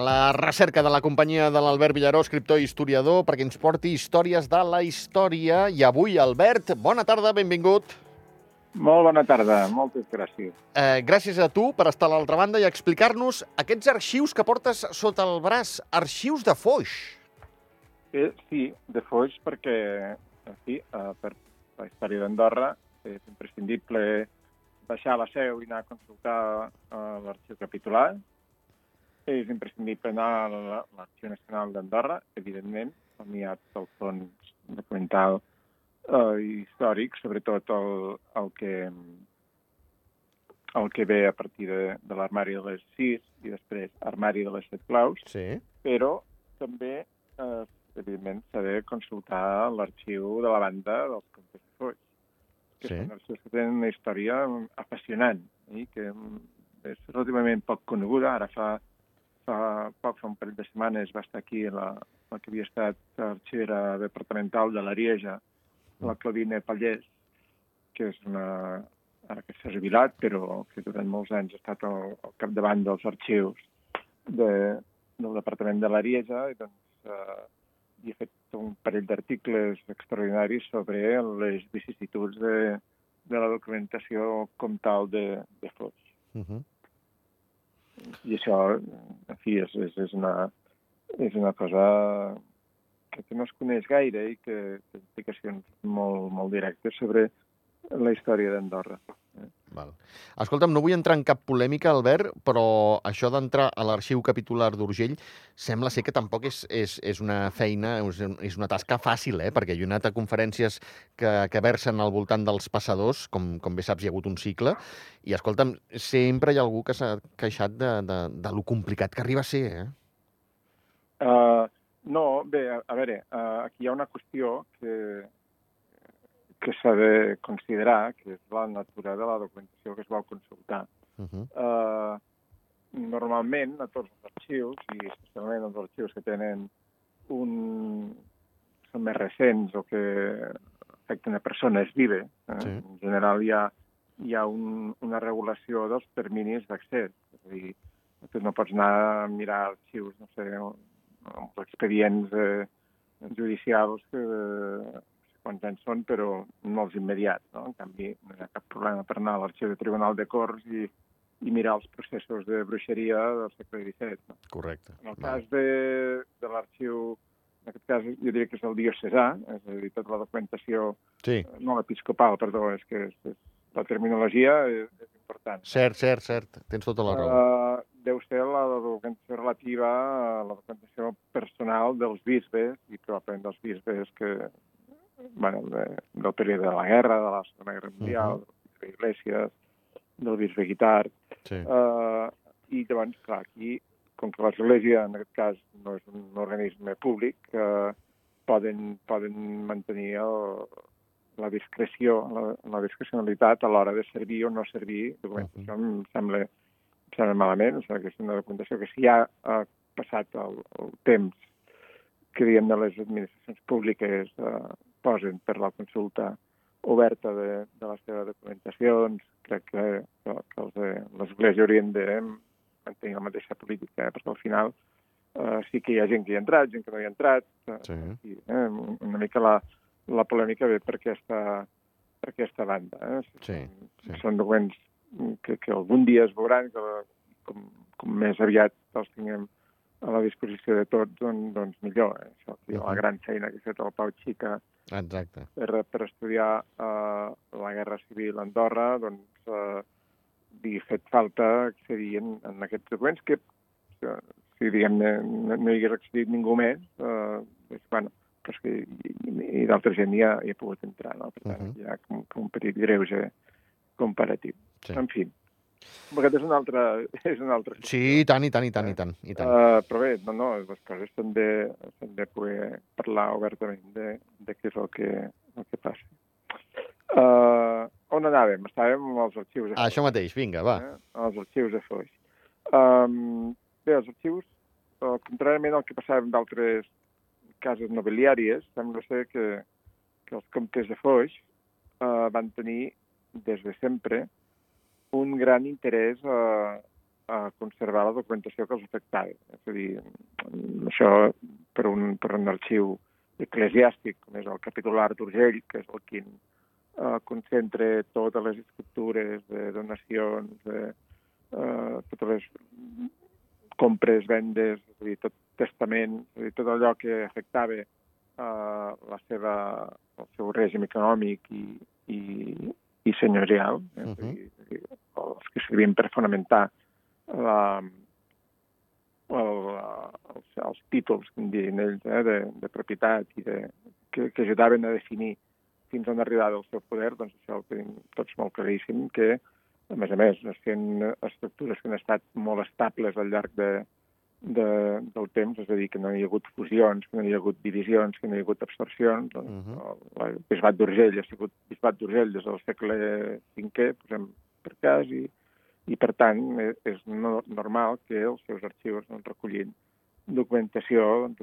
a la recerca de la companyia de l'Albert Villaró, escriptor i historiador, perquè ens porti històries de la història. I avui, Albert, bona tarda, benvingut. Molt bona tarda, moltes gràcies. Eh, gràcies a tu per estar a l'altra banda i explicar-nos aquests arxius que portes sota el braç, arxius de Foix. Eh, sí, de Foix, perquè, en fi, eh, per la història d'Andorra és imprescindible baixar a la seu i anar a consultar eh, l'arxiu capitular. És imprescindible anar a la- l'Arxiu Nacional d'Andorra, evidentment, on hi ha tot el fons documental eh, històric, sobretot el, el que el que ve a partir de, de l'armari de les sis i després armari de les set claus, Sí. però també, eh, evidentment, s'ha de consultar l'arxiu de la banda dels Comtes de Foix, que Sí. són arxius que tenen una història apassionant i que és relativament poc coneguda. Ara fa, fa fa un parell de setmanes, va estar aquí la, la que havia estat arxivera departamental de l'Arieja, la Claudine Pallés, que és una, ara que s'ha jubilat, però que durant molts anys ha estat al, al capdavant dels arxius de, del Departament de l'Arieja i doncs eh, hi ha fet un parell d'articles extraordinaris sobre les vicissituds de, de la documentació comtal de, de Foix. Uh -huh. I això, en fi, és, és, és, una, és una cosa que, que no es coneix gaire i que té implicacions molt, molt directes sobre la història d'Andorra. Val. Escolta'm, no vull entrar en cap polèmica, Albert, però això d'entrar a l'arxiu capitular d'Urgell sembla ser que tampoc és, és, és una feina, és, una tasca fàcil, eh? perquè jo he anat a conferències que, que versen al voltant dels passadors, com, com bé saps, hi ha hagut un cicle, i escolta'm, sempre hi ha algú que s'ha queixat de, de, de lo complicat que arriba a ser, eh? Uh, no, bé, a, a veure, uh, aquí hi ha una qüestió que, que s'ha de considerar, que és la natura de la documentació que es vol consultar. Uh -huh. Uh, normalment, a tots els arxius, i especialment els arxius que tenen un... són més recents o que afecten a persones vives, eh? Sí. en general hi ha, hi ha un, una regulació dels terminis d'accés. És a dir, tu no pots anar a mirar arxius, no sé, els expedients eh, judicials que eh, quants anys són, però no els immediats. No? En canvi, no hi ha cap problema per anar a l'arxiu de Tribunal de Corts i, i mirar els processos de bruixeria del segle XVII. No? Correcte. En el cas de, de l'arxiu, en aquest cas jo diria que és el diocesà, és a dir, tota la documentació, Sí, no l'episcopal, perdó, és que és, és, la terminologia és, és important. cert, cert, cert. Tens tota la raó. Uh, deu ser la documentació relativa a la documentació personal dels bisbes i probablement dels bisbes que, bueno, de, del període de la guerra, de la Segona Guerra Mundial, Mhm. del bisbe Iglesias, del bisbe Guitart, Sí. Uh, I llavors, clar, aquí, com que l'Església, en aquest cas, no és un organisme públic, uh, poden, poden mantenir el, la discreció, la, la discrecionalitat a l'hora de servir o no servir documentació. Em sembla, em sembla malament, o sigui, que és una documentació que si ja ha passat el, el temps que, diguem, de les administracions públiques eh, posen per la consulta oberta de, de la seva documentació, doncs crec que, que, que els de l'Església haurien de mantenir la mateixa política, eh? perquè al final eh, sí que hi ha gent que hi ha entrat, gent que no hi ha entrat, eh, Sí. i, eh, una mica la, la polèmica ve per aquesta, per aquesta banda. Eh? Sí, sí. Són documents que, que algun dia es veuran, que com, com més aviat els tinguem a la disposició de tots, doncs, doncs millor. Eh? Això, uh Mhm. La gran feina que ha fet el Pau Xica Exacte. per, per estudiar eh, la Guerra Civil a Andorra, doncs eh, li ha fet falta accedir en, en aquests documents que, eh, si diguem no, no hi hagués accedit ningú més, eh, doncs, bueno, però és que i, i d'altra gent ha, hi ha pogut entrar, no? Per tant, Mhm. hi ha com, com un petit greuge comparatiu. Sí. En fi, aquest és un altre... És un altre Sí, i tant, i tant, i tant, i tant. I tant. Uh, però bé, no, no, les coses de, s'han de poder parlar obertament de, de què és el que, el que passa. Uh, on anàvem? Estàvem amb els arxius. Ah, això mateix, vinga, va. Eh? Els arxius de Foix. Um, bé, els arxius, uh, contràriament al que passava amb d'altres cases nobiliàries, sembla ser que, que els comtes de Foix uh, van tenir des de sempre un gran interès a, a conservar la documentació que els afectava. És a dir, això per un, per un arxiu eclesiàstic, com és el capitular d'Urgell, que és el quin eh, concentra totes les escriptures de donacions, de eh, totes les compres, vendes, és a dir, tot testament, és a dir, tot allò que afectava eh, la seva, el seu règim econòmic i, i, i senyorial, eh? uh -huh. els que servien per fonamentar la, el, els, els títols, en diuen ells, eh, de, de propietat i de, que, que ajudaven a definir fins on arribava el seu poder, doncs això ho tenim tots molt claríssim, que, a més a més, sent estructures que han estat molt estables al llarg de, de, del temps, és a dir, que no hi ha hagut fusions, que no hi ha hagut divisions, que no hi ha hagut absorcions. Doncs, uh -huh. El bisbat d'Urgell ha sigut bisbat d'Urgell des del segle V, posem per cas, i, i per tant és no, normal que els seus arxius doncs, recollin documentació, en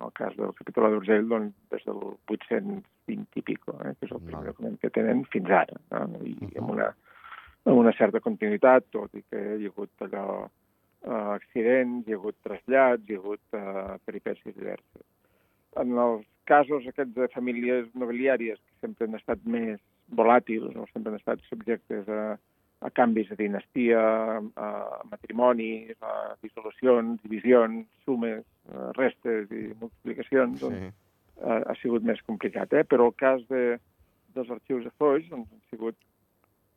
el cas del capítol d'Urgell, doncs, des del 820 i pico, eh, que és el primer document que tenen fins ara, no? i uh -huh. amb, una, amb una certa continuïtat, tot i que hi ha hagut allò eh, accidents, hi ha hagut trasllats, hi ha hagut eh, peripècies diverses. En els casos aquests de famílies nobiliàries que sempre han estat més volàtils o sempre han estat subjectes a, a canvis de dinastia, a matrimonis, a dissolucions, divisions, sumes, restes i multiplicacions, doncs, sí. ha, ha sigut més complicat. Eh? Però el cas de, dels arxius de Foix doncs, han sigut,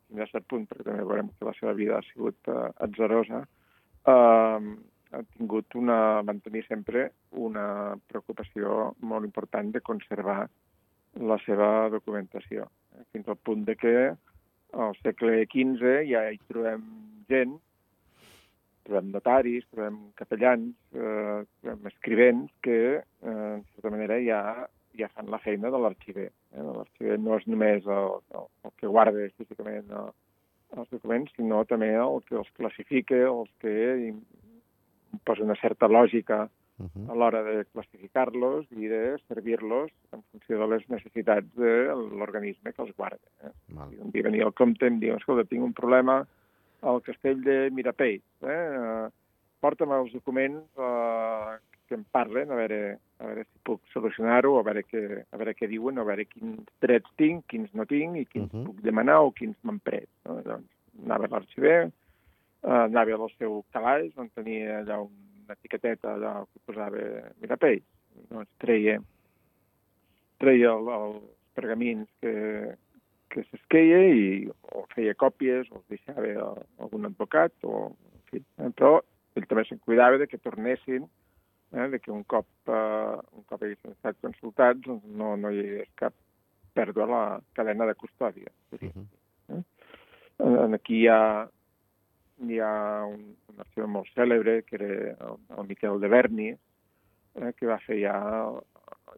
fins a cert punt, perquè també veurem que la seva vida ha sigut uh, atzerosa, eh, ha tingut una, van tenir sempre una preocupació molt important de conservar la seva documentació, eh, fins al punt de que al segle XV ja hi trobem gent, trobem notaris, trobem capellans, eh, trobem escrivents que, eh, en certa manera, ja, ja fan la feina de l'arxiver. Eh? L'arxiver no és només el, el, el que guarda físicament el, els documents, sinó també el que els classifica, els que posa una certa lògica uh -huh. a l'hora de classificar-los i de servir-los en funció de les necessitats de l'organisme que els guarda. Eh? I un dia venia al compte i em diu, escolta, tinc un problema al castell de Mirapell. Eh? Porta'm els documents eh, que em parlen, a veure, a veure si puc solucionar-ho, a, veure què, a veure què diuen, a veure quins drets tinc, quins no tinc, i quins uh -huh. puc demanar o quins m'han pres. No? Doncs anava a l'arxiver, eh, anava al seu calaix, on tenia allà una etiqueteta allà que posava Mirapell. Doncs treia, treia el, els pergamins que, que s'esqueia i o feia còpies o els deixava a algun advocat o, en fi, eh? però ell també se'n cuidava de que tornessin eh, de que un cop, eh, un cop haguessin estat consultats doncs no, no hi hagués cap pèrdua a la cadena de custòdia. Uh -huh. eh? Aquí hi ha, hi ha un, un arxiu molt cèlebre, que era el, el Miquel de Berni, eh, que va fer ja,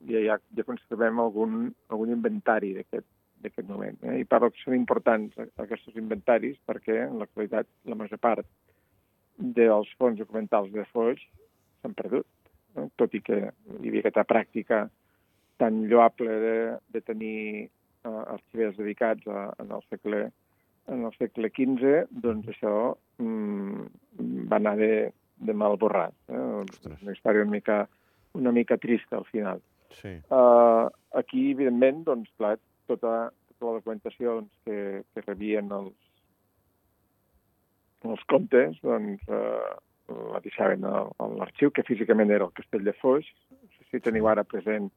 ja, ja, ja conservem algun, algun inventari d'aquest moment. Eh? I parlo que són importants aquests inventaris perquè en l'actualitat la major part dels fons documentals de Foix s'han perdut? Tot i que hi havia aquesta pràctica tan lloable de, de tenir eh, arxivers dedicats a, en el segle en el segle XV, doncs això mm, va anar de, de mal borrat. Eh? Una història una mica, una mica trista al final. Sí. Uh, aquí, evidentment, doncs, clar, tota, tota la documentació doncs, que, que rebien els, els comptes, doncs, uh, la deixaven a, a l'arxiu, que físicament era el Castell de Foix. Si teniu ara present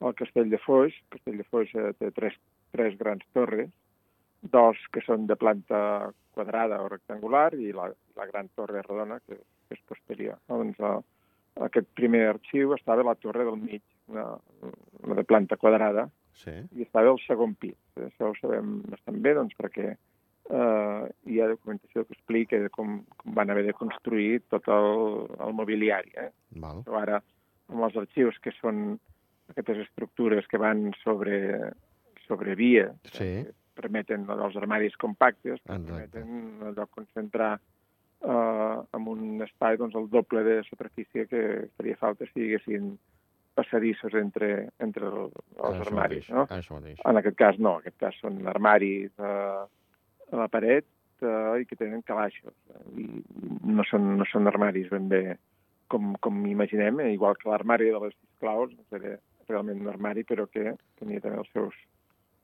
el Castell de Foix. El Castell de Foix eh, té tres, tres grans torres, dos que són de planta quadrada o rectangular i la, la gran torre redona, que, que és posterior. Doncs, a, aquest primer arxiu estava a la torre del mig, una, una de planta quadrada, sí. i estava al segon pis. Això ho sabem bastant bé, doncs, perquè eh, hi ha documentació que explica com, com van haver de construir tot el, el mobiliari. Eh? Val. Però ara, amb els arxius, que són aquestes estructures que van sobre, sobre via, sí. que permeten els armaris compactes, Exacte. permeten allò concentrar eh, en un espai doncs, el doble de superfície que faria falta si haguessin passadissos entre, entre el, els armaris. Mateix, no? Això mateix. En aquest cas no, en aquest cas són armaris eh, a la paret eh, i que tenen calaixos. I no són, no són armaris ben bé com, com imaginem, eh, igual que l'armari de les claus, era realment un armari, però que tenia també els seus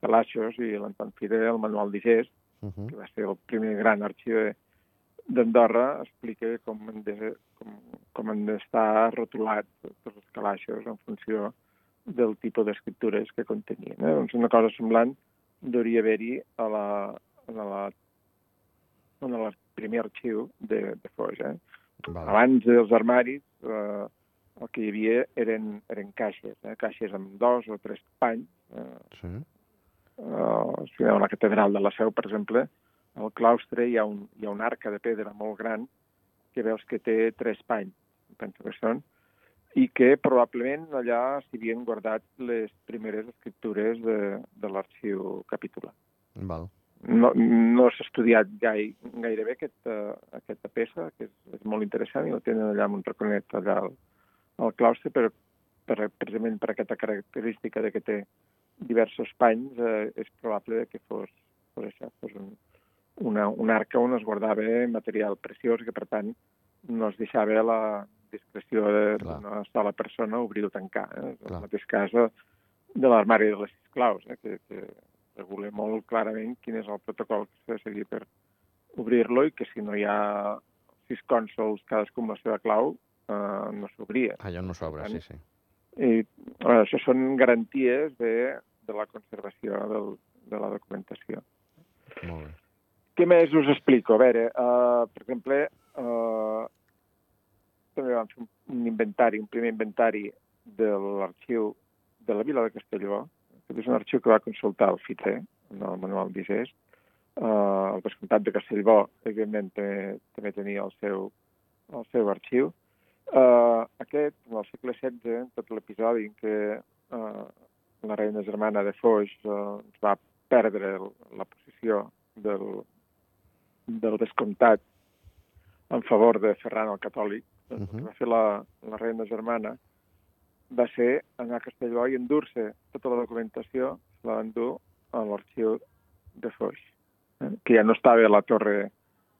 calaixos i l'Anton Fide, el manual d'Igés, uh -huh. que va ser el primer gran arxiu d'Andorra, explica com han de, com, com han d'estar rotulats tots els calaixos en funció del tipus d'escriptures que contenien. Eh? Doncs una cosa semblant hauria haver-hi a la, a la, en el primer arxiu de, de Foix. Eh? Vale. Abans dels armaris, eh, el que hi havia eren, eren caixes, eh? caixes amb dos o tres panys. Eh? Sí. Eh, si a la catedral de la Seu, per exemple, al claustre hi ha, un, hi ha una arca de pedra molt gran que veus que té tres panys, penso que són, i que probablement allà s'hi havien guardat les primeres escriptures de, de l'arxiu capitular. Val no, no s'ha estudiat gai, gairebé aquesta, aquesta peça, que és, és molt interessant, i la tenen allà amb un raconet allà al, al claustre, per, per, precisament per aquesta característica de que té diversos panys, eh, és probable que fos, fos això, fos un, una, una arca on es guardava material preciós que, per tant, no es deixava la discreció d'una sola persona obrir o tancar. Eh? És el mateix cas de l'armari de les claus, eh? que, que regula molt clarament quin és el protocol que s'ha de seguir per obrir-lo i que si no hi ha sis cònsols cadascú amb la seva clau, eh, no s'obria. Allò no s'obre, sí, sí. I eh, això són garanties de, de la conservació del, de la documentació. Molt bé. Què més us explico? A veure, uh, per exemple, uh, també vam fer un inventari, un primer inventari de l'arxiu de la vila de Castelló, aquest és un arxiu que va consultar el FITE, en el manual d'ISES. Uh, el Vescomtat de Castellbó, evidentment, també, també tenia el seu, el seu arxiu. Uh, aquest, en el segle XVI, en tot l'episodi en què uh, la reina germana de Foix uh, va perdre la posició del, del vescomtat en favor de Ferran el Catòlic, uh -huh. que va fer la, la reina germana, va ser anar a Castelló i endur-se tota la documentació, la van dur a l'arxiu de Foix, eh? que ja no estava a la torre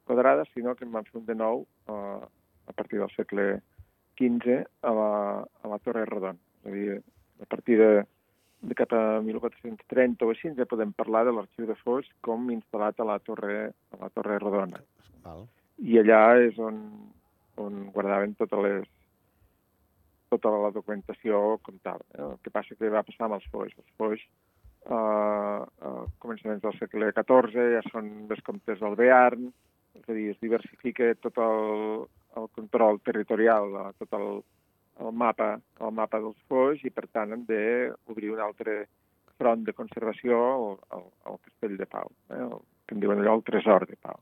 quadrada, sinó que en van fer un de nou eh, a partir del segle XV a la, a la torre rodona. És a dir, a partir de, de cap a 1430 o així ja podem parlar de l'arxiu de Foix com instal·lat a la torre, a la torre rodona. Val. I allà és on, on guardaven totes les, tota la documentació. Eh? El que passa que va passar amb els foix. Els foix, eh, eh, començaments del segle XIV, ja són les comtes del Bearn, és a dir, es diversifica tot el, el control territorial, eh, tot el, el mapa el mapa dels foix i, per tant, hem d'obrir un altre front de conservació al, al, Castell de Pau, eh? el, que en diuen allò el tresor de Pau.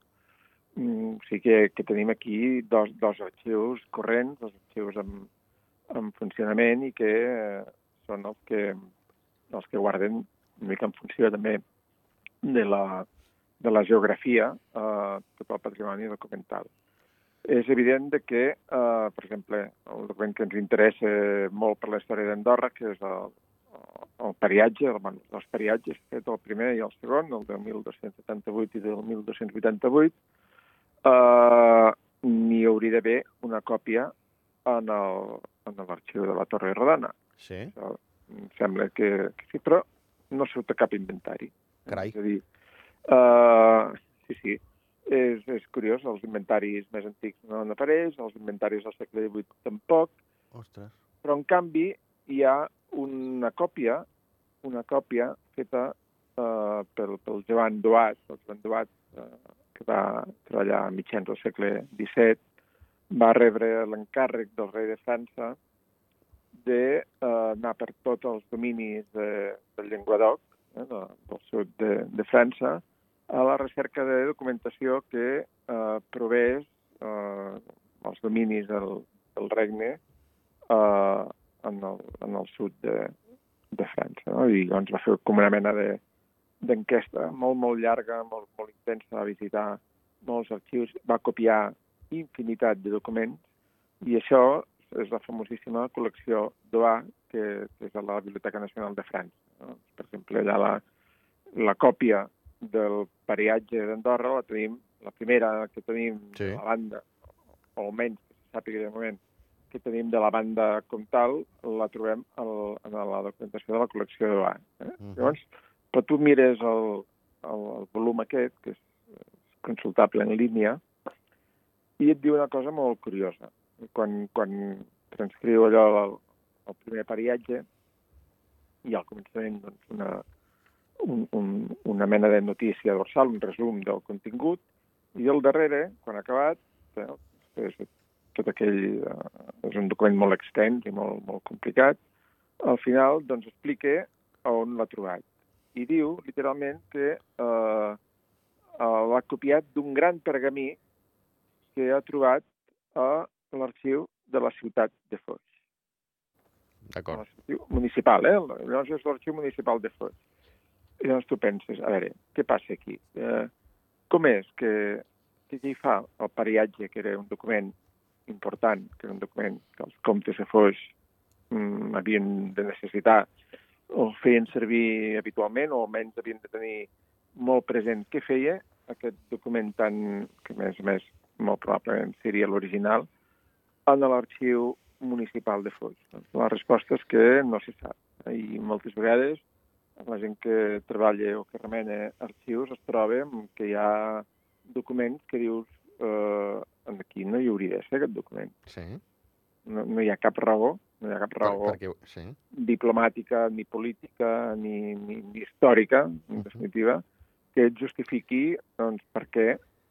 Mm, o sigui que, que tenim aquí dos, dos arxius corrents, els arxius amb, en funcionament i que eh, són els que, els que guarden una mica en funció també de la, de la geografia eh, tot el patrimoni documental. És evident de que, eh, per exemple, el document que ens interessa molt per la història d'Andorra, que és el, el periatge, el, els periatges, fet el primer i el segon, el del 1278 i del 1288, eh, n'hi hauria d'haver una còpia en l'arxiu de la Torre Rodana. Sí. Això, em sembla que, que sí, però no surt a cap inventari. Carai. És a dir, uh, sí, sí, és, és curiós, els inventaris més antics no n'apareix, els inventaris del segle XVIII tampoc, Ostres. però en canvi hi ha una còpia, una còpia feta uh, pel, pel Joan Duat, el Joan Duat, uh, que va treballar a mitjans del segle XVII, va rebre l'encàrrec del rei de França d'anar eh, per tots els dominis de, del Llenguadoc, eh, de, del sud de, de França, a la recerca de documentació que eh, provés eh, els dominis del, del regne eh, en, el, en el sud de, de França. No? I doncs va fer com una mena de d'enquesta molt, molt llarga, molt, molt intensa, va visitar molts arxius, va copiar infinitat de documents i això és la famosíssima col·lecció d'OA, que, que és a la Biblioteca Nacional de França. No? Per exemple, allà la, la còpia del periatge d'Andorra la tenim la primera que tenim Sí. de la banda, o almenys que se sàpiga de moment, que tenim de la banda com tal, la trobem al, en la documentació de la col·lecció de l'A. Eh? Mhm. Llavors, però tu mires el, el, el volum aquest, que és consultable en línia, i et diu una cosa molt curiosa. Quan, quan transcriu allò el, el primer periatge, hi ha al començament doncs, una, un, un, una mena de notícia dorsal, un resum del contingut, i al darrere, quan ha acabat, eh, és tot aquell... Eh, és un document molt extens i molt, molt complicat, al final doncs, explica on l'ha trobat. I diu, literalment, que eh, eh, l'ha copiat d'un gran pergamí que ha trobat a l'arxiu de la ciutat de Foix. D'acord. L'arxiu municipal, eh? Llavors és l'arxiu municipal de Foix. I llavors tu penses, a veure, què passa aquí? Eh, com és que, que qui fa el pariatge, que era un document important, que era un document que els comtes de Foix mm, havien de necessitar o feien servir habitualment o almenys havien de tenir molt present què feia aquest document tan, que a més a més molt probablement seria l'original, en l'arxiu municipal de Foix. Doncs la resposta és que no se sap. I moltes vegades la gent que treballa o que remena arxius es troba que hi ha documents que dius eh, aquí no hi hauria de ser aquest document. Sí. No, no hi ha cap raó, no hi ha cap Per, raó perquè, sí. diplomàtica, ni política, ni, ni, ni històrica, en definitiva, que et justifiqui doncs, per què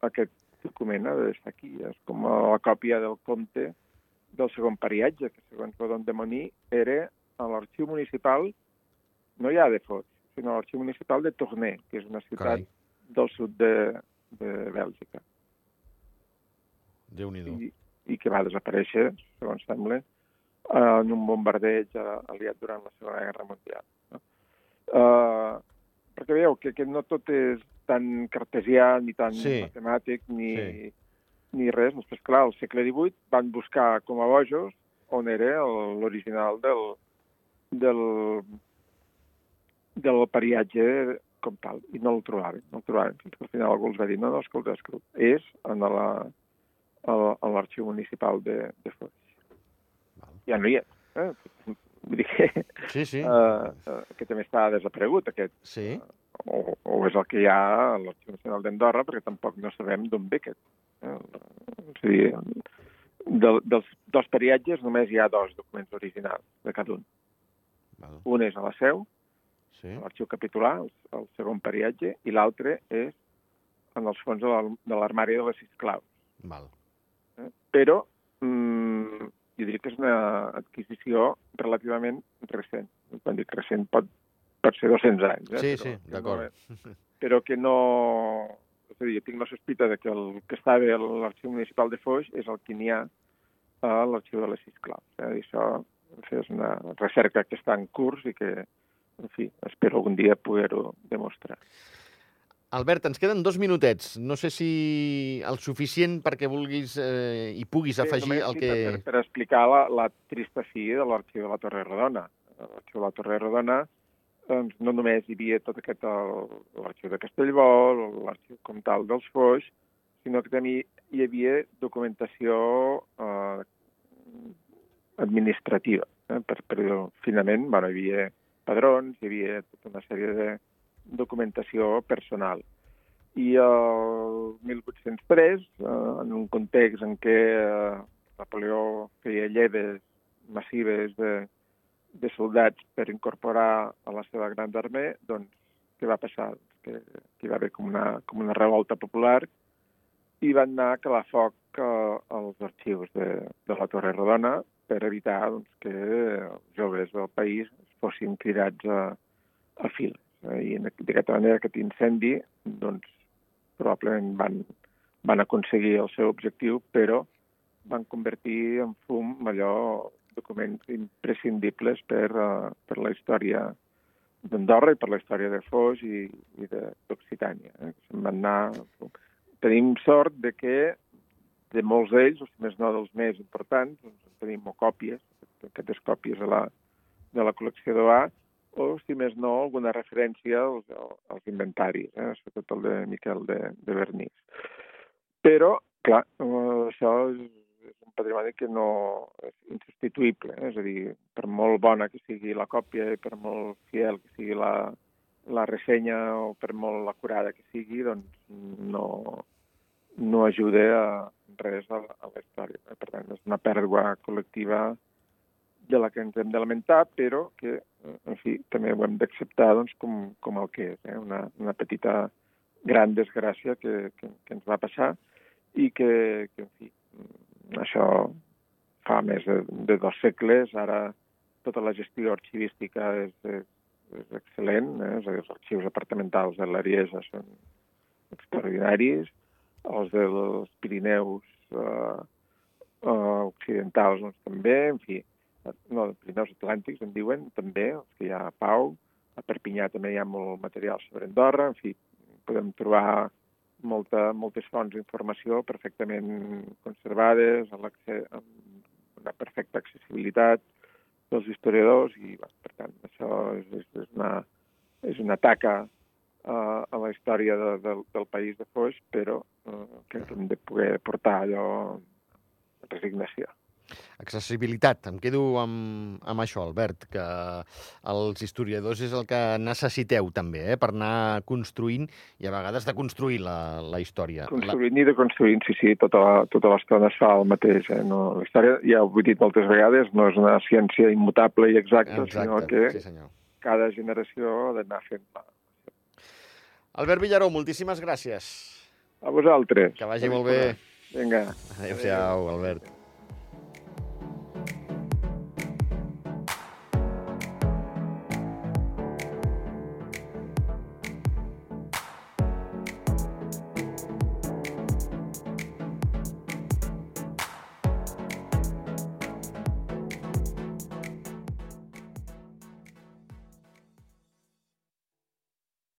aquest d'estar aquí. És com la còpia del compte del segon periatge, que segons Rodon de Moní era a l'arxiu municipal, no ja de Foix, sinó a l'arxiu municipal de Tournai, que és una ciutat Carai, del sud de, de Bèlgica Déu-n'hi-do. i, i que va desaparèixer, segons sembla, en un bombardeig aliat durant la Segona Guerra Mundial. No? Uh, perquè veieu que, que no tot és tan cartesià, ni tan Sí. matemàtic, ni, Sí. ni res. Després, clar, al segle XVIII van buscar com a bojos on era l'original del, del, del pariatge com tal, i no el trobaven, no el trobaven, fins que al final algú els va dir, no, no, escolta, escolta, és en la, a l'arxiu municipal de, de Foix. Val. Ja no hi és. Eh? Vull dir que, Sí, sí. uh, uh, que també està desaparegut, aquest, Sí. O, o és el que hi ha a l'Arxiu Nacional d'Andorra, perquè tampoc no sabem d'on ve aquest. Eh? A dir, del, dels, dels periatges només hi ha dos documents originals de cada un. Val. Un és a la seu, Sí. a l'arxiu capitular, el, el segon periatge, i l'altre és en els fons de de l'armari de les sis claus. Val. Eh? Però mm, jo diria que és una adquisició relativament recent. Quan dic recent pot, pot ser 200 anys. Eh? Sí, però, sí, d'acord. No però que no... És a dir, tinc la sospita de que el que estava a l'arxiu municipal de Foix és el que n'hi ha a l'arxiu de les sis claus. Eh? I això és una recerca que està en curs i que, en fi, espero algun dia poder-ho demostrar. Albert, ens queden dos minutets. No sé si el suficient perquè vulguis eh, i puguis afegir només el sí, que... Per, per explicar la, la trista fi de l'arxiu de la Torre Rodona. L'arxiu de la Torre Rodona doncs, no només hi havia tot aquest l'arxiu de Castellbó, l'arxiu com tal dels Foix, sinó que també hi havia documentació eh, administrativa. Eh? Per, per dir-ho finament, bueno, hi havia padrons, hi havia tota una sèrie de documentació personal. I el 1803, eh, en un context en què eh, Napoleó feia lleves massives de, de soldats per incorporar a la seva gran armée, doncs què va passar? Que, que hi va haver com una, com una revolta popular i van anar a calar foc eh, als arxius de, de la Torre Rodona per evitar doncs, que els joves del país fossin cridats a, a fil. Eh, I d'aquesta manera aquest incendi doncs, probablement van, van aconseguir el seu objectiu, però van convertir en fum allò documents imprescindibles per, uh, per la història d'Andorra i per la història de Foix i, i d'Occitània. Eh? Van anar... Tenim sort de que de molts d'ells, o si més no dels més importants, doncs en tenim o còpies, aquestes còpies de la, de la col·lecció d'OA, o, si més no, alguna referència als, als inventaris, eh? sobretot el de Miquel de, de Bernís. Però, clar, eh, això és, patrimoni que no és insubstituïble. Eh? És a dir, per molt bona que sigui la còpia i per molt fiel que sigui la, la ressenya o per molt acurada que sigui, doncs no, no ajuda a res a, a la història. Eh? Per tant, és una pèrdua col·lectiva de la que ens hem de lamentar, però que, en fi, també ho hem d'acceptar doncs, com, com el que és, eh? una, una petita gran desgràcia que, que, que ens va passar i que, que, en fi, això fa més de, de dos segles, ara tota la gestió arxivística és, és, és excel·lent, eh? els arxius departamentals de l'Ariesa són extraordinaris, els dels Pirineus eh, eh, occidentals doncs, també, en fi, no, els Pirineus Atlàntics en diuen també, els que hi ha a Pau, a Perpinyà també hi ha molt material sobre Andorra, en fi, podem trobar molta, moltes fonts d'informació perfectament conservades, amb, amb una perfecta accessibilitat dels historiadors i, bé, per tant, això és, és, és, una, és una taca uh, a la història de, de, del país de Foix, però uh, que hem de poder portar allò resignació. Accessibilitat. Em quedo amb, amb això, Albert, que els historiadors és el que necessiteu també, eh, per anar construint i a vegades de construir la, la història. Construint la... i de construint, sí, sí, tota, tota l'estona es fa el mateix. Eh? No, la història, ja ho he dit moltes vegades, no és una ciència immutable i exacta, Exacte, sinó que sí, senyor. cada generació ha d'anar fent-la. Albert Villaró, moltíssimes gràcies. A vosaltres. Que vagi molt bé. Vinga. Adéu-siau, Albert.